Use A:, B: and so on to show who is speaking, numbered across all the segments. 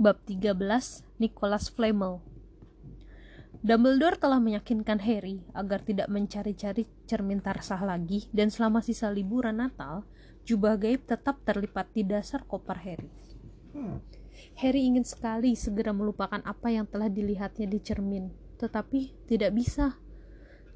A: Bab 13 Nicholas Flamel Dumbledore telah meyakinkan Harry agar tidak mencari-cari cermin tarsah lagi dan selama sisa liburan Natal, jubah gaib tetap terlipat di dasar koper Harry. Harry ingin sekali segera melupakan apa yang telah dilihatnya di cermin, tetapi tidak bisa.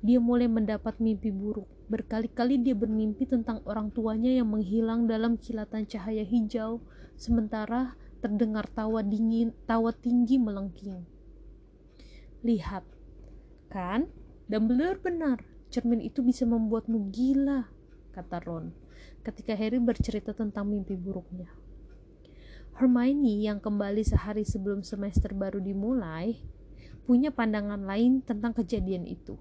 A: Dia mulai mendapat mimpi buruk. Berkali-kali dia bermimpi tentang orang tuanya yang menghilang dalam kilatan cahaya hijau, sementara terdengar tawa dingin, tawa tinggi melengking. Lihat, kan? Dumbledore benar. Cermin itu bisa membuatmu gila, kata Ron ketika Harry bercerita tentang mimpi buruknya. Hermione yang kembali sehari sebelum semester baru dimulai punya pandangan lain tentang kejadian itu.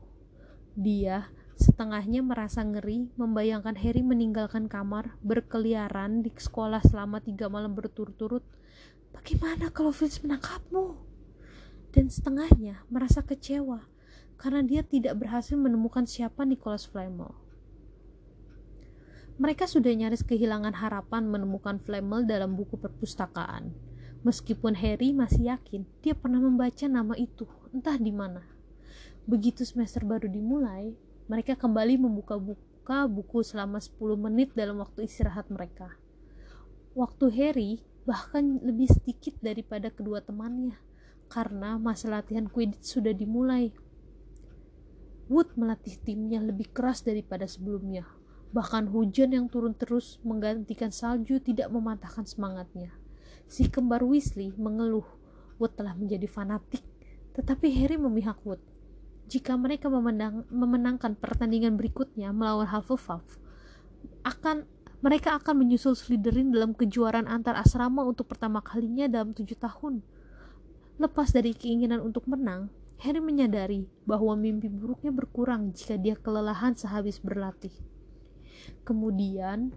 A: Dia setengahnya merasa ngeri membayangkan Harry meninggalkan kamar berkeliaran di sekolah selama tiga malam berturut-turut. Bagaimana kalau Filch menangkapmu? dan setengahnya merasa kecewa karena dia tidak berhasil menemukan siapa Nicholas Flamel. Mereka sudah nyaris kehilangan harapan menemukan Flamel dalam buku perpustakaan. Meskipun Harry masih yakin dia pernah membaca nama itu, entah di mana. Begitu semester baru dimulai, mereka kembali membuka-buka buku selama 10 menit dalam waktu istirahat mereka. Waktu Harry bahkan lebih sedikit daripada kedua temannya karena masa latihan Quidditch sudah dimulai. Wood melatih timnya lebih keras daripada sebelumnya. Bahkan hujan yang turun terus menggantikan salju tidak mematahkan semangatnya. Si kembar Weasley mengeluh Wood telah menjadi fanatik, tetapi Harry memihak Wood. Jika mereka memenang, memenangkan pertandingan berikutnya melawan Hufflepuff, akan mereka akan menyusul Slytherin dalam kejuaraan antar asrama untuk pertama kalinya dalam tujuh tahun. Lepas dari keinginan untuk menang, Harry menyadari bahwa mimpi buruknya berkurang jika dia kelelahan sehabis berlatih. Kemudian,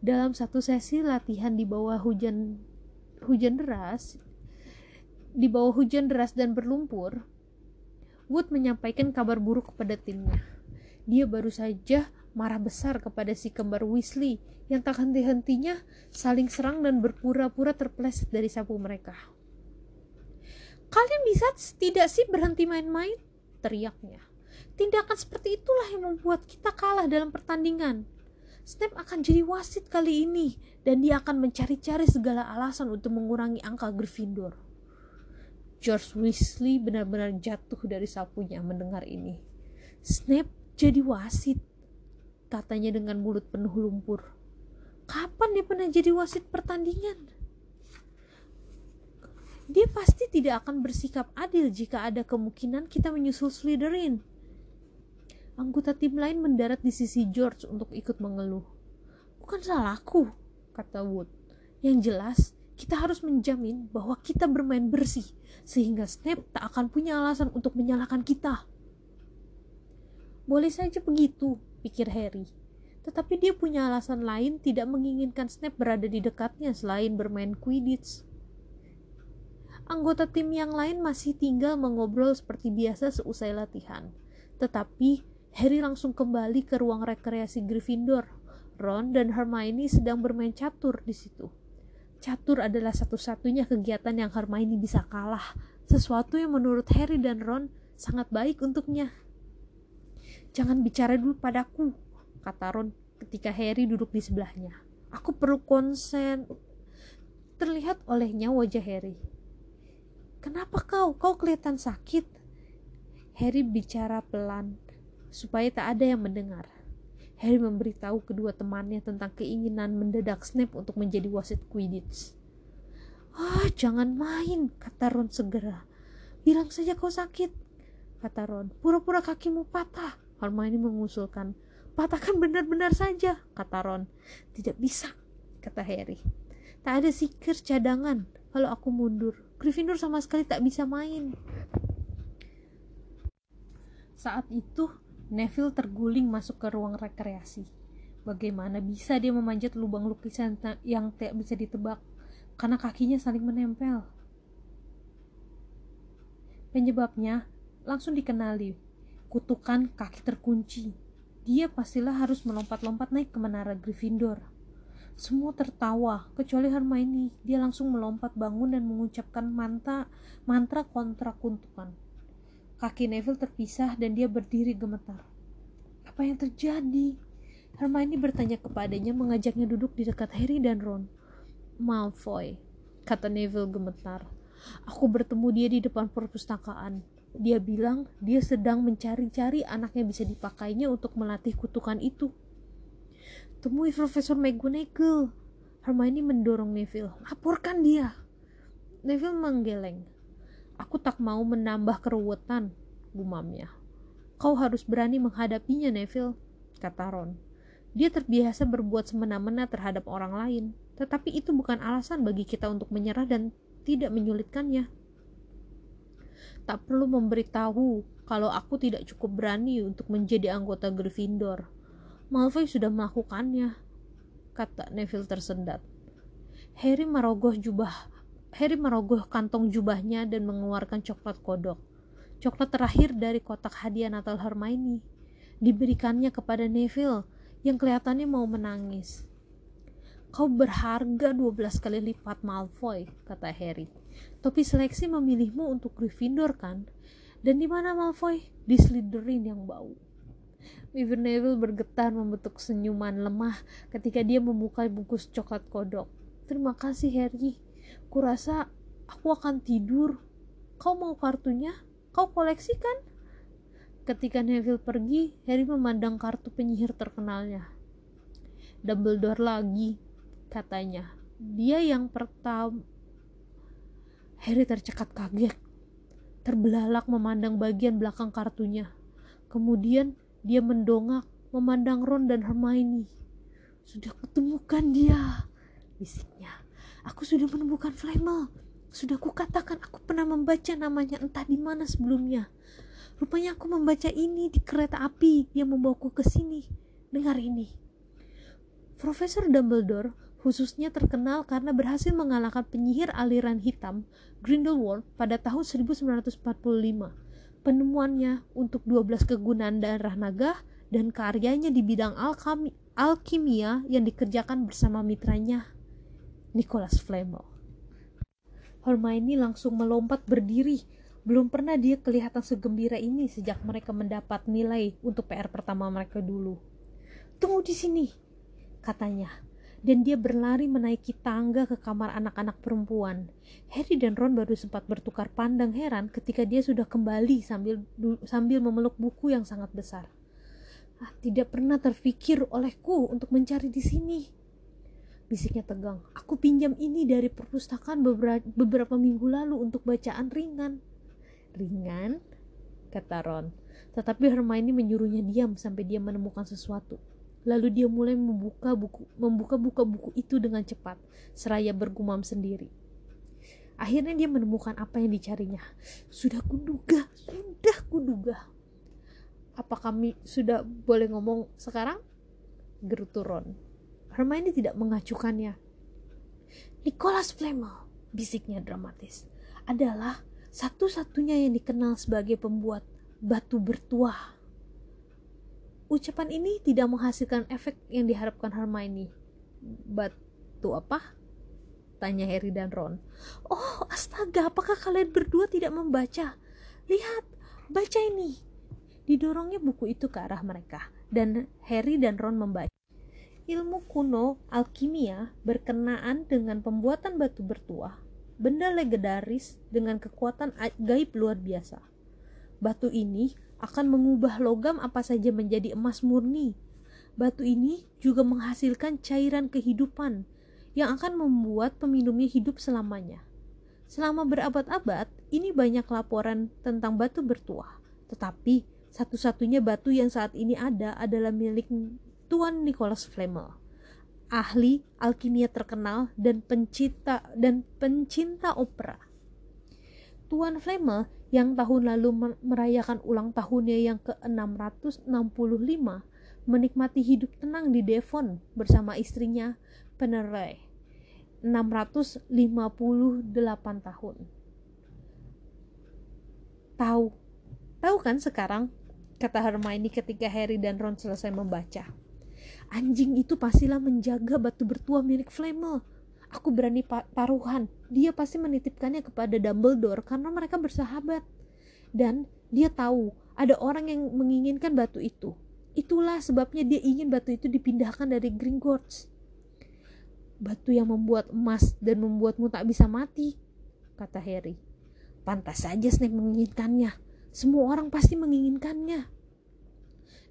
A: dalam satu sesi latihan di bawah hujan hujan deras, di bawah hujan deras dan berlumpur, Wood menyampaikan kabar buruk kepada timnya. Dia baru saja marah besar kepada si kembar Weasley yang tak henti-hentinya saling serang dan berpura-pura terpleset dari sapu mereka. Kalian bisa tidak sih berhenti main-main? Teriaknya. Tindakan seperti itulah yang membuat kita kalah dalam pertandingan. Snape akan jadi wasit kali ini dan dia akan mencari-cari segala alasan untuk mengurangi angka Gryffindor. George Weasley benar-benar jatuh dari sapunya mendengar ini. Snape jadi wasit, katanya dengan mulut penuh lumpur. Kapan dia pernah jadi wasit pertandingan? Dia pasti tidak akan bersikap adil jika ada kemungkinan kita menyusul Slytherin. Anggota tim lain mendarat di sisi George untuk ikut mengeluh. Bukan salahku, kata Wood. Yang jelas, kita harus menjamin bahwa kita bermain bersih, sehingga Snape tak akan punya alasan untuk menyalahkan kita. Boleh saja begitu, pikir Harry. Tetapi dia punya alasan lain tidak menginginkan Snape berada di dekatnya selain bermain Quidditch. Anggota tim yang lain masih tinggal mengobrol seperti biasa seusai latihan. Tetapi Harry langsung kembali ke ruang rekreasi Gryffindor. Ron dan Hermione sedang bermain catur di situ. Catur adalah satu-satunya kegiatan yang Hermione bisa kalah, sesuatu yang menurut Harry dan Ron sangat baik untuknya. Jangan bicara dulu padaku, kata Ron ketika Harry duduk di sebelahnya. Aku perlu konsen. Terlihat olehnya wajah Harry. Kenapa kau? Kau kelihatan sakit. Harry bicara pelan supaya tak ada yang mendengar. Harry memberitahu kedua temannya tentang keinginan mendadak Snape untuk menjadi wasit Quidditch. Ah, jangan main, kata Ron segera. Bilang saja kau sakit, kata Ron. Pura-pura kakimu patah. Hermione mengusulkan. Patahkan benar-benar saja, kata Ron. Tidak bisa, kata Harry. Tak ada sikir cadangan kalau aku mundur. Gryffindor sama sekali tak bisa main. Saat itu, Neville terguling masuk ke ruang rekreasi. Bagaimana bisa dia memanjat lubang lukisan yang tak bisa ditebak karena kakinya saling menempel? Penyebabnya langsung dikenali, kutukan kaki terkunci. Dia pastilah harus melompat-lompat naik ke menara Gryffindor. Semua tertawa, kecuali Hermione. Dia langsung melompat bangun dan mengucapkan mantra, mantra kontra kuntukan. Kaki Neville terpisah dan dia berdiri gemetar. Apa yang terjadi? Hermione bertanya kepadanya mengajaknya duduk di dekat Harry dan Ron. Malfoy, kata Neville gemetar. Aku bertemu dia di depan perpustakaan. Dia bilang dia sedang mencari-cari anak yang bisa dipakainya untuk melatih kutukan itu. Temui Profesor McGonagall. Hermione mendorong Neville. Laporkan dia. Neville menggeleng. Aku tak mau menambah keruwetan, gumamnya. Kau harus berani menghadapinya, Neville, kata Ron. Dia terbiasa berbuat semena-mena terhadap orang lain, tetapi itu bukan alasan bagi kita untuk menyerah dan tidak menyulitkannya. Tak perlu memberitahu kalau aku tidak cukup berani untuk menjadi anggota Gryffindor Malfoy sudah melakukannya, kata Neville tersendat. Harry merogoh jubah Harry merogoh kantong jubahnya dan mengeluarkan coklat kodok. Coklat terakhir dari kotak hadiah Natal Hermione. Diberikannya kepada Neville yang kelihatannya mau menangis. Kau berharga 12 kali lipat Malfoy, kata Harry. Topi seleksi memilihmu untuk Gryffindor kan? Dan di mana Malfoy? Di Slytherin yang bau. Bibir Neville bergetar membentuk senyuman lemah ketika dia membuka bungkus coklat kodok. Terima kasih Harry. Kurasa aku akan tidur. Kau mau kartunya? Kau koleksikan? Ketika Neville pergi, Harry memandang kartu penyihir terkenalnya. Dumbledore lagi, katanya. Dia yang pertama... Harry tercekat kaget. Terbelalak memandang bagian belakang kartunya. Kemudian dia mendongak, memandang Ron dan Hermione. Sudah kutemukan dia, bisiknya. Aku sudah menemukan Flamel. Sudah kukatakan aku pernah membaca namanya entah di mana sebelumnya. Rupanya aku membaca ini di kereta api yang membawaku ke sini. Dengar ini. Profesor Dumbledore khususnya terkenal karena berhasil mengalahkan penyihir aliran hitam Grindelwald pada tahun 1945 penemuannya untuk 12 kegunaan darah naga dan karyanya di bidang alkimia yang dikerjakan bersama mitranya Nicholas Flamel. Hermione langsung melompat berdiri. Belum pernah dia kelihatan segembira ini sejak mereka mendapat nilai untuk PR pertama mereka dulu. Tunggu di sini, katanya dan dia berlari menaiki tangga ke kamar anak-anak perempuan. Harry dan Ron baru sempat bertukar pandang heran ketika dia sudah kembali sambil sambil memeluk buku yang sangat besar. Ah, tidak pernah terfikir olehku untuk mencari di sini. Bisiknya tegang. Aku pinjam ini dari perpustakaan beberapa, beberapa minggu lalu untuk bacaan ringan. Ringan? Kata Ron. Tetapi Hermione menyuruhnya diam sampai dia menemukan sesuatu. Lalu dia mulai membuka buku, membuka-buka buku itu dengan cepat, seraya bergumam sendiri. Akhirnya dia menemukan apa yang dicarinya. Sudah kuduga, sudah kuduga. Apa kami sudah boleh ngomong sekarang? Gerutu Ron. Hermione tidak mengacukannya. Nicholas Flamel, bisiknya dramatis, adalah satu-satunya yang dikenal sebagai pembuat batu bertuah ucapan ini tidak menghasilkan efek yang diharapkan Hermione. Batu apa? Tanya Harry dan Ron. Oh, astaga, apakah kalian berdua tidak membaca? Lihat, baca ini. Didorongnya buku itu ke arah mereka, dan Harry dan Ron membaca. Ilmu kuno alkimia berkenaan dengan pembuatan batu bertuah, benda legendaris dengan kekuatan gaib luar biasa. Batu ini akan mengubah logam apa saja menjadi emas murni. Batu ini juga menghasilkan cairan kehidupan yang akan membuat peminumnya hidup selamanya. Selama berabad-abad, ini banyak laporan tentang batu bertuah. Tetapi, satu-satunya batu yang saat ini ada adalah milik Tuan Nicholas Flamel, ahli alkimia terkenal dan pencinta dan pencinta opera. Tuan Flamel yang tahun lalu merayakan ulang tahunnya yang ke-665 menikmati hidup tenang di Devon bersama istrinya Peneray 658 tahun. Tahu tahu kan sekarang? Kata Hermione ketika Harry dan Ron selesai membaca Anjing itu pastilah menjaga batu bertuah milik Flamel. Aku berani taruhan, dia pasti menitipkannya kepada Dumbledore karena mereka bersahabat. Dan dia tahu ada orang yang menginginkan batu itu. Itulah sebabnya dia ingin batu itu dipindahkan dari Gringotts. Batu yang membuat emas dan membuatmu tak bisa mati, kata Harry. Pantas saja Snape menginginkannya. Semua orang pasti menginginkannya.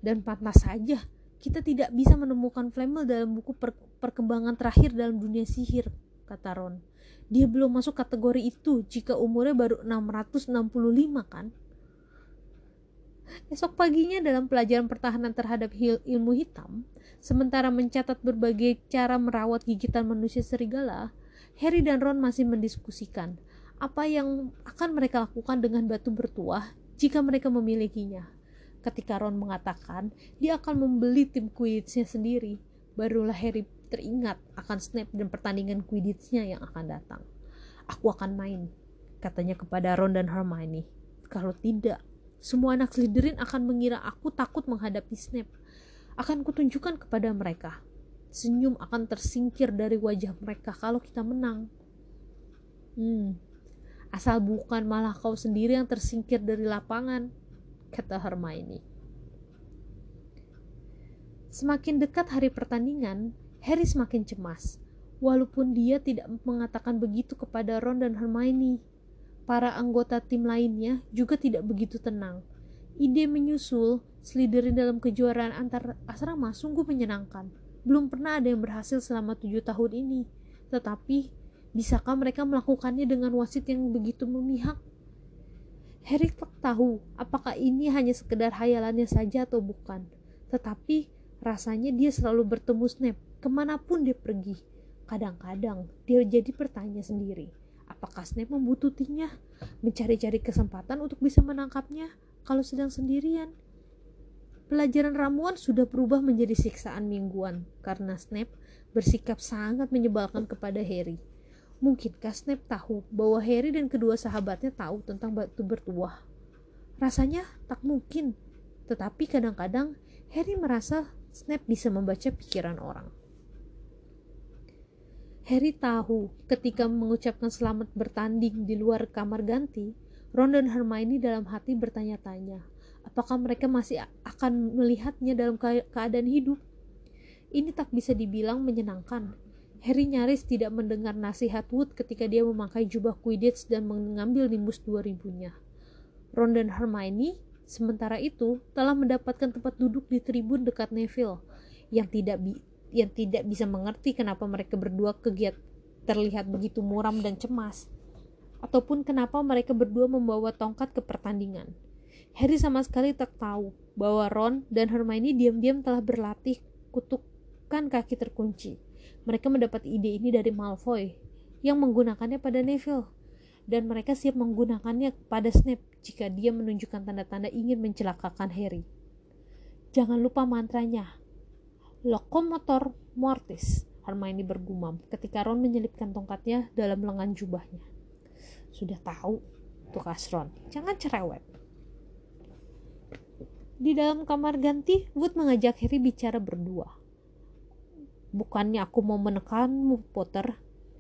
A: Dan pantas saja kita tidak bisa menemukan Flamel dalam buku per perkembangan terakhir dalam dunia sihir, kata Ron. Dia belum masuk kategori itu jika umurnya baru 665 kan? Esok paginya dalam pelajaran pertahanan terhadap ilmu hitam, sementara mencatat berbagai cara merawat gigitan manusia serigala, Harry dan Ron masih mendiskusikan apa yang akan mereka lakukan dengan batu bertuah jika mereka memilikinya ketika Ron mengatakan dia akan membeli tim Quidditch-nya sendiri, barulah Harry teringat akan Snape dan pertandingan Quidditch-nya yang akan datang. Aku akan main, katanya kepada Ron dan Hermione. Kalau tidak, semua anak Slytherin akan mengira aku takut menghadapi Snape. Akan kutunjukkan kepada mereka. Senyum akan tersingkir dari wajah mereka kalau kita menang. Hmm, asal bukan malah kau sendiri yang tersingkir dari lapangan kata Hermione. Semakin dekat hari pertandingan, Harry semakin cemas. Walaupun dia tidak mengatakan begitu kepada Ron dan Hermione, para anggota tim lainnya juga tidak begitu tenang. Ide menyusul Slytherin dalam kejuaraan antar asrama sungguh menyenangkan. Belum pernah ada yang berhasil selama tujuh tahun ini. Tetapi, bisakah mereka melakukannya dengan wasit yang begitu memihak? Harry tak tahu apakah ini hanya sekedar hayalannya saja atau bukan. Tetapi rasanya dia selalu bertemu Snape ke mana pun dia pergi. Kadang-kadang dia jadi bertanya sendiri, apakah Snape membutuhkannya, mencari-cari kesempatan untuk bisa menangkapnya kalau sedang sendirian. Pelajaran ramuan sudah berubah menjadi siksaan mingguan karena Snape bersikap sangat menyebalkan kepada Harry. Mungkinkah Snape tahu bahwa Harry dan kedua sahabatnya tahu tentang batu bertuah? Rasanya tak mungkin, tetapi kadang-kadang Harry merasa Snape bisa membaca pikiran orang. Harry tahu ketika mengucapkan selamat bertanding di luar kamar ganti, Ron dan Hermione dalam hati bertanya-tanya, apakah mereka masih akan melihatnya dalam keadaan hidup? Ini tak bisa dibilang menyenangkan, Harry nyaris tidak mendengar nasihat Wood ketika dia memakai jubah Quidditch dan mengambil nimbus 2000-nya. Ron dan Hermione sementara itu telah mendapatkan tempat duduk di tribun dekat Neville yang tidak bi yang tidak bisa mengerti kenapa mereka berdua kegiat terlihat begitu muram dan cemas ataupun kenapa mereka berdua membawa tongkat ke pertandingan. Harry sama sekali tak tahu bahwa Ron dan Hermione diam-diam telah berlatih kutukan kaki terkunci mereka mendapat ide ini dari Malfoy yang menggunakannya pada Neville dan mereka siap menggunakannya pada Snape jika dia menunjukkan tanda-tanda ingin mencelakakan Harry. Jangan lupa mantranya. Lokomotor Mortis, Hermione bergumam ketika Ron menyelipkan tongkatnya dalam lengan jubahnya. Sudah tahu, tukas Ron. Jangan cerewet. Di dalam kamar ganti, Wood mengajak Harry bicara berdua. Bukannya aku mau menekanmu, Potter,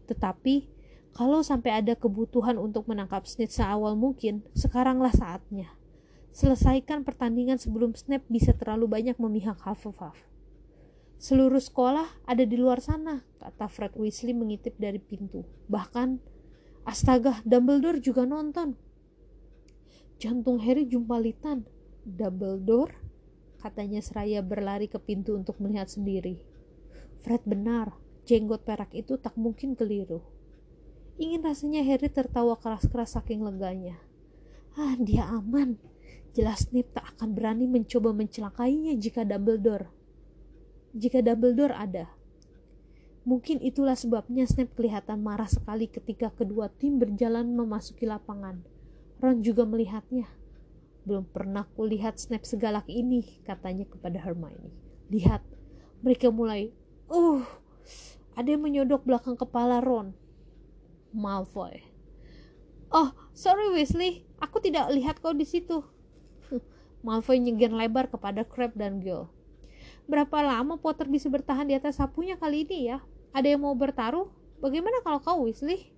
A: tetapi kalau sampai ada kebutuhan untuk menangkap Snape seawal mungkin, sekaranglah saatnya. Selesaikan pertandingan sebelum Snape bisa terlalu banyak memihak Hufflepuff. Seluruh sekolah ada di luar sana, kata Fred Weasley mengintip dari pintu. Bahkan, astaga, Dumbledore juga nonton. Jantung Harry jumpalitan. Dumbledore? Katanya seraya berlari ke pintu untuk melihat sendiri. Fred benar, jenggot perak itu tak mungkin keliru. Ingin rasanya Harry tertawa keras-keras saking leganya. Ah, dia aman. Jelas Snape tak akan berani mencoba mencelakainya jika Dumbledore. Jika Dumbledore ada. Mungkin itulah sebabnya Snape kelihatan marah sekali ketika kedua tim berjalan memasuki lapangan. Ron juga melihatnya. Belum pernah kulihat Snape segalak ini, katanya kepada Hermione. Lihat, mereka mulai Uh, ada yang menyodok belakang kepala Ron. Malfoy. Oh, sorry Weasley, aku tidak lihat kau di situ. Malfoy nyegen lebar kepada Crab dan Gil. Berapa lama Potter bisa bertahan di atas sapunya kali ini ya? Ada yang mau bertaruh? Bagaimana kalau kau, Weasley?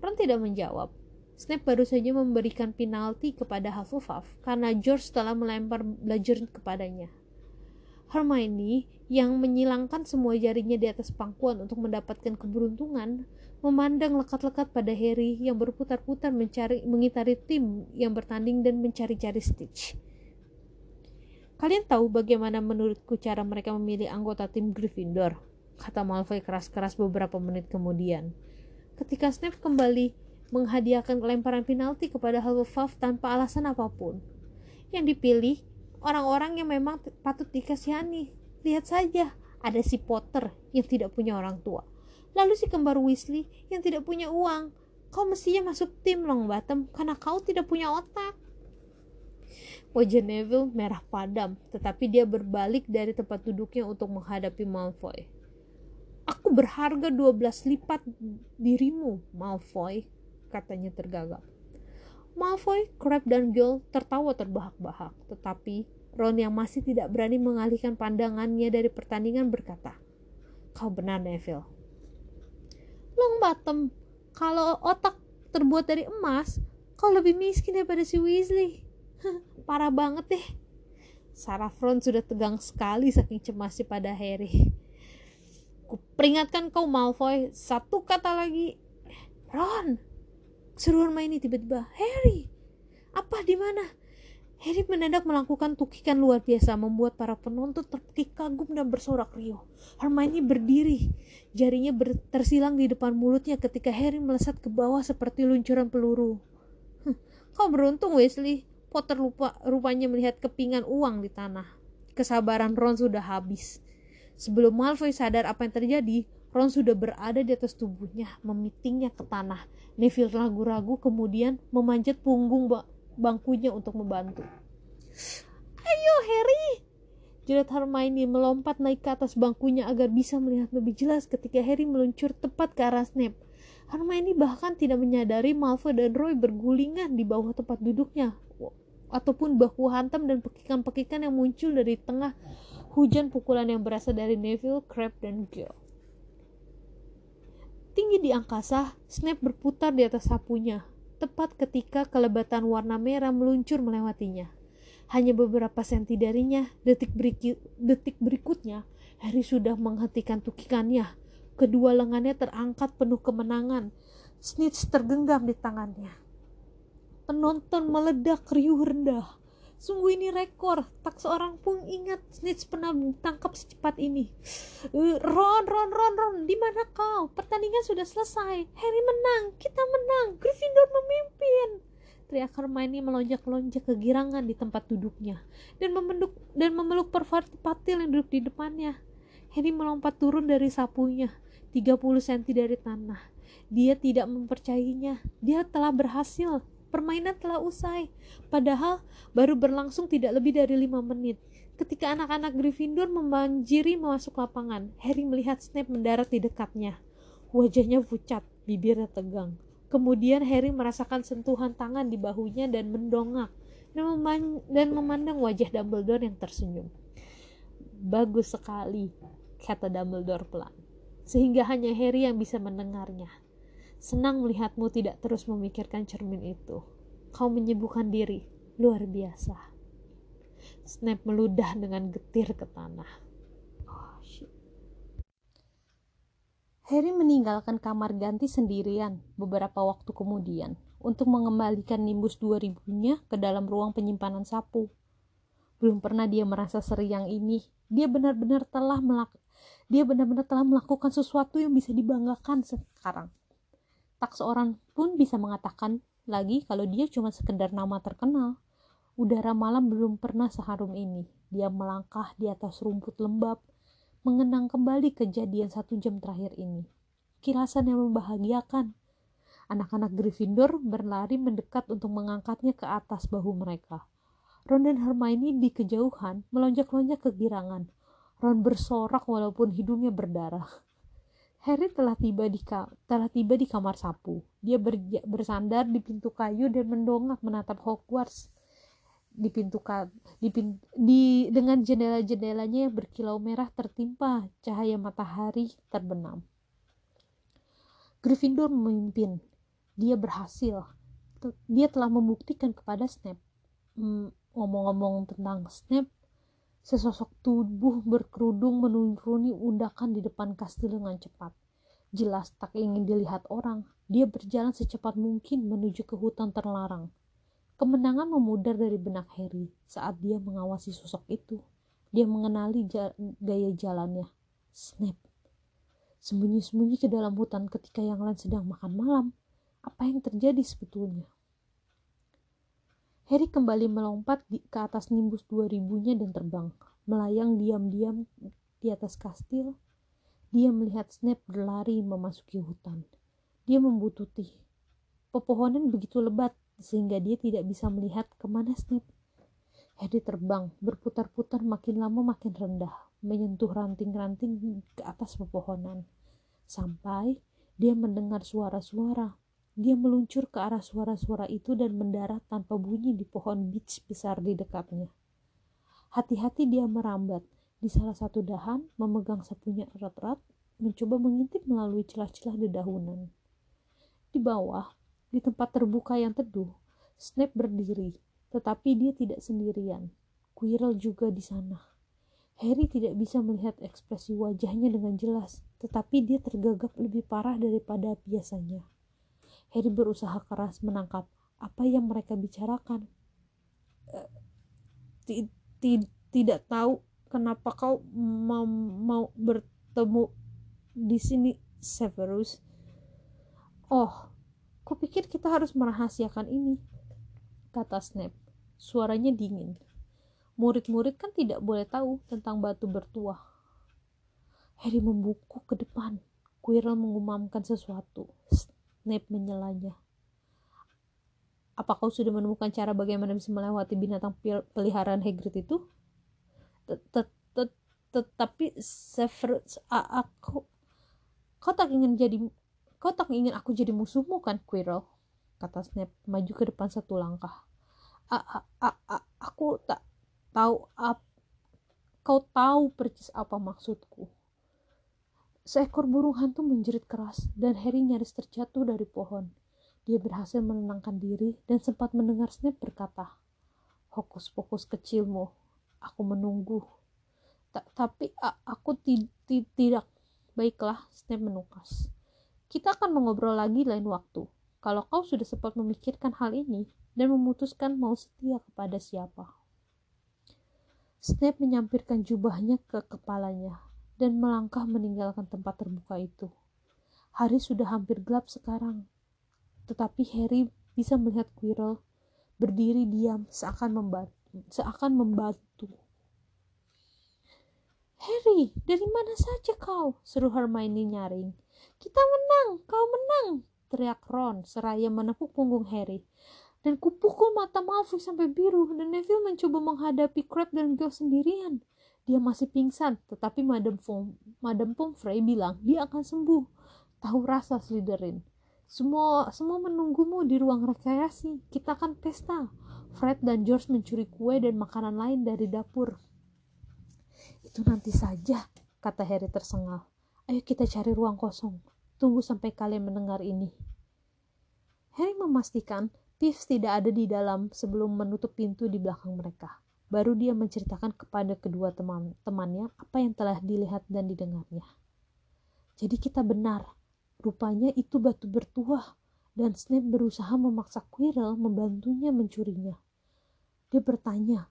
A: Ron tidak menjawab. Snape baru saja memberikan penalti kepada Hufflepuff karena George telah melempar belajar kepadanya. Hermione yang menyilangkan semua jarinya di atas pangkuan untuk mendapatkan keberuntungan memandang lekat-lekat pada Harry yang berputar-putar mencari mengitari tim yang bertanding dan mencari-cari Stitch. Kalian tahu bagaimana menurutku cara mereka memilih anggota tim Gryffindor? Kata Malfoy keras-keras beberapa menit kemudian. Ketika Snape kembali menghadiahkan lemparan penalti kepada Hufflepuff tanpa alasan apa pun. Yang dipilih orang-orang yang memang patut dikasihani. Lihat saja, ada si Potter yang tidak punya orang tua Lalu si kembar Weasley yang tidak punya uang. Kau mestinya masuk tim Longbottom karena kau tidak punya otak. Wajah Neville merah padam, tetapi dia berbalik dari tempat duduknya untuk menghadapi Malfoy. Aku berharga 12 lipat dirimu, Malfoy, katanya tergagap. Malfoy, Crab, dan Gil tertawa terbahak-bahak, tetapi Ron yang masih tidak berani mengalihkan pandangannya dari pertandingan berkata, Kau benar, Neville. Long bottom kalau otak terbuat dari emas kau lebih miskin daripada si Weasley. Parah banget deh. Sarah Front sudah tegang sekali saking cemasnya pada Harry. Kuperingatkan kau Malfoy. Satu kata lagi Ron seruan ini tiba-tiba Harry apa di mana Harry mendadak melakukan tukikan luar biasa membuat para penonton terpekik kagum dan bersorak riuh. Hermione berdiri, jarinya ber tersilang di depan mulutnya ketika Harry melesat ke bawah seperti luncuran peluru. Kau beruntung Weasley, Potter lupa rupanya melihat kepingan uang di tanah. Kesabaran Ron sudah habis. Sebelum Malfoy sadar apa yang terjadi, Ron sudah berada di atas tubuhnya, memitingnya ke tanah. Neville ragu-ragu kemudian memanjat punggung bangkunya untuk membantu. Ayo Harry! Jerat Hermione melompat naik ke atas bangkunya agar bisa melihat lebih jelas ketika Harry meluncur tepat ke arah Snape. Hermione bahkan tidak menyadari Malfoy dan Roy bergulingan di bawah tempat duduknya ataupun bahu hantam dan pekikan-pekikan yang muncul dari tengah hujan pukulan yang berasal dari Neville, Crabbe, dan Gil. Tinggi di angkasa, Snape berputar di atas sapunya, tepat ketika kelebatan warna merah meluncur melewatinya. Hanya beberapa senti darinya, detik, berikut, detik berikutnya, Harry sudah menghentikan tukikannya. Kedua lengannya terangkat penuh kemenangan. Snitch tergenggam di tangannya. Penonton meledak riuh rendah. Sungguh ini rekor, tak seorang pun ingat Snitch pernah ditangkap secepat ini. Uh, Ron, Ron, Ron, Ron, di mana kau? Pertandingan sudah selesai. Harry menang, kita menang, Gryffindor memimpin. Teriak Hermione melonjak-lonjak kegirangan di tempat duduknya dan memeluk dan memeluk Pervati Patil yang duduk di depannya. Harry melompat turun dari sapunya, 30 cm dari tanah. Dia tidak mempercayainya. Dia telah berhasil permainan telah usai. Padahal baru berlangsung tidak lebih dari lima menit. Ketika anak-anak Gryffindor membanjiri masuk lapangan, Harry melihat Snape mendarat di dekatnya. Wajahnya pucat, bibirnya tegang. Kemudian Harry merasakan sentuhan tangan di bahunya dan mendongak dan, meman dan memandang wajah Dumbledore yang tersenyum. Bagus sekali, kata Dumbledore pelan, sehingga hanya Harry yang bisa mendengarnya. Senang melihatmu tidak terus memikirkan cermin itu. Kau menyibukkan diri, luar biasa. Snape meludah dengan getir ke tanah. Oh, Harry meninggalkan kamar ganti sendirian beberapa waktu kemudian untuk mengembalikan Nimbus 2000-nya ke dalam ruang penyimpanan sapu. Belum pernah dia merasa seriang ini. Dia benar-benar telah melak dia benar-benar telah melakukan sesuatu yang bisa dibanggakan sekarang tak seorang pun bisa mengatakan lagi kalau dia cuma sekedar nama terkenal. Udara malam belum pernah seharum ini. Dia melangkah di atas rumput lembab, mengenang kembali kejadian satu jam terakhir ini. Kirasan yang membahagiakan. Anak-anak Gryffindor berlari mendekat untuk mengangkatnya ke atas bahu mereka. Ron dan Hermione di kejauhan melonjak-lonjak kegirangan. Ron bersorak walaupun hidungnya berdarah. Harry telah tiba di telah tiba di kamar sapu. Dia ber bersandar di pintu kayu dan mendongak menatap Hogwarts. di pintu di, pin, di dengan jendela-jendelanya yang berkilau merah tertimpa cahaya matahari terbenam. Gryffindor memimpin. Dia berhasil. Dia telah membuktikan kepada Snape. Hmm, ngomong-ngomong tentang Snape, sesosok tubuh berkerudung menuruni undakan di depan kastil dengan cepat. Jelas tak ingin dilihat orang, dia berjalan secepat mungkin menuju ke hutan terlarang Kemenangan memudar dari benak Harry saat dia mengawasi sosok itu. Dia mengenali gaya jalannya. Snap. Sembunyi-sembunyi ke dalam hutan ketika yang lain sedang makan malam. Apa yang terjadi sebetulnya? Harry kembali melompat di, ke atas nimbus 2000-nya dan terbang. Melayang diam-diam di atas kastil. Dia melihat Snape berlari memasuki hutan. Dia membututi. Pepohonan begitu lebat sehingga dia tidak bisa melihat ke mana Snape. Harry terbang, berputar-putar makin lama makin rendah, menyentuh ranting-ranting ke atas pepohonan. Sampai dia mendengar suara-suara. Dia meluncur ke arah suara-suara itu dan mendarat tanpa bunyi di pohon beach besar di dekatnya. Hati-hati dia merambat di salah satu dahan, memegang sapunya erat-erat, mencoba mengintip melalui celah-celah dedaunan. Di bawah, di tempat terbuka yang teduh, Snape berdiri, tetapi dia tidak sendirian. Quirrell juga di sana. Harry tidak bisa melihat ekspresi wajahnya dengan jelas, tetapi dia tergagap lebih parah daripada biasanya. Harry berusaha keras menangkap apa yang mereka bicarakan. Eh, tidak tahu kenapa kau mau, mau bertemu di sini, Severus. Oh, Kupikir kita harus merahasiakan ini, kata Snape. Suaranya dingin. Murid-murid kan tidak boleh tahu tentang batu bertuah. Harry membuku ke depan. Quirrell mengumamkan sesuatu. Snape menyelanya. Apa kau sudah menemukan cara bagaimana bisa melewati binatang peliharaan Hagrid itu? Tetapi Severus, aku, kau tak ingin jadi Kau tak ingin aku jadi musuhmu kan, Quirrell? Kata Snape, maju ke depan satu langkah. A aku tak tahu ap kau tahu percis apa maksudku. Seekor burung hantu menjerit keras dan Harry nyaris terjatuh dari pohon. Dia berhasil menenangkan diri dan sempat mendengar Snape berkata, Hokus pokus kecilmu, aku menunggu. Ta tapi aku tidak. Baiklah, Snape menukas. Kita akan mengobrol lagi lain waktu. Kalau kau sudah sempat memikirkan hal ini dan memutuskan mau setia kepada siapa. Snape menyampirkan jubahnya ke kepalanya dan melangkah meninggalkan tempat terbuka itu. Hari sudah hampir gelap sekarang, tetapi Harry bisa melihat Quirrell berdiri diam seakan membantu. Seakan membantu. Harry, dari mana saja kau? Seru Hermione nyaring. Kita menang, kau menang, teriak Ron seraya menepuk punggung Harry. Dan kupukul mata Malfoy sampai biru dan Neville mencoba menghadapi Crab dan Gil sendirian. Dia masih pingsan, tetapi Madam, Fom, Madam Pomfrey bilang dia akan sembuh. Tahu rasa Slytherin. Semua semua menunggumu di ruang rekreasi. Kita akan pesta. Fred dan George mencuri kue dan makanan lain dari dapur. Itu nanti saja, kata Harry tersengal. Ayo kita cari ruang kosong. Tunggu sampai kalian mendengar ini. Harry memastikan Tiff tidak ada di dalam sebelum menutup pintu di belakang mereka. Baru dia menceritakan kepada kedua teman-temannya apa yang telah dilihat dan didengarnya. Jadi kita benar, rupanya itu batu bertuah dan Snape berusaha memaksa Quirrell membantunya mencurinya. Dia bertanya,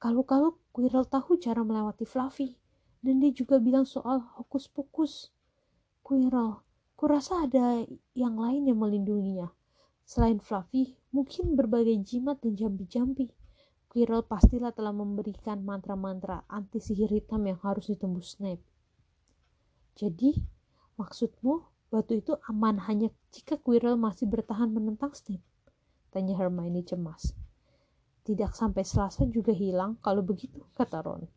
A: kalau-kalau Quirrell tahu cara melewati Fluffy, dan dia juga bilang soal hokus pokus. Quirrell, kurasa ada yang lain yang melindunginya. Selain Fluffy, mungkin berbagai jimat dan jambi-jambi. Quirrell pastilah telah memberikan mantra-mantra anti sihir hitam yang harus ditembus Snape. Jadi, maksudmu batu itu aman hanya jika Quirrell masih bertahan menentang Snape? Tanya Hermione cemas. Tidak sampai Selasa juga hilang kalau begitu, kata Ron.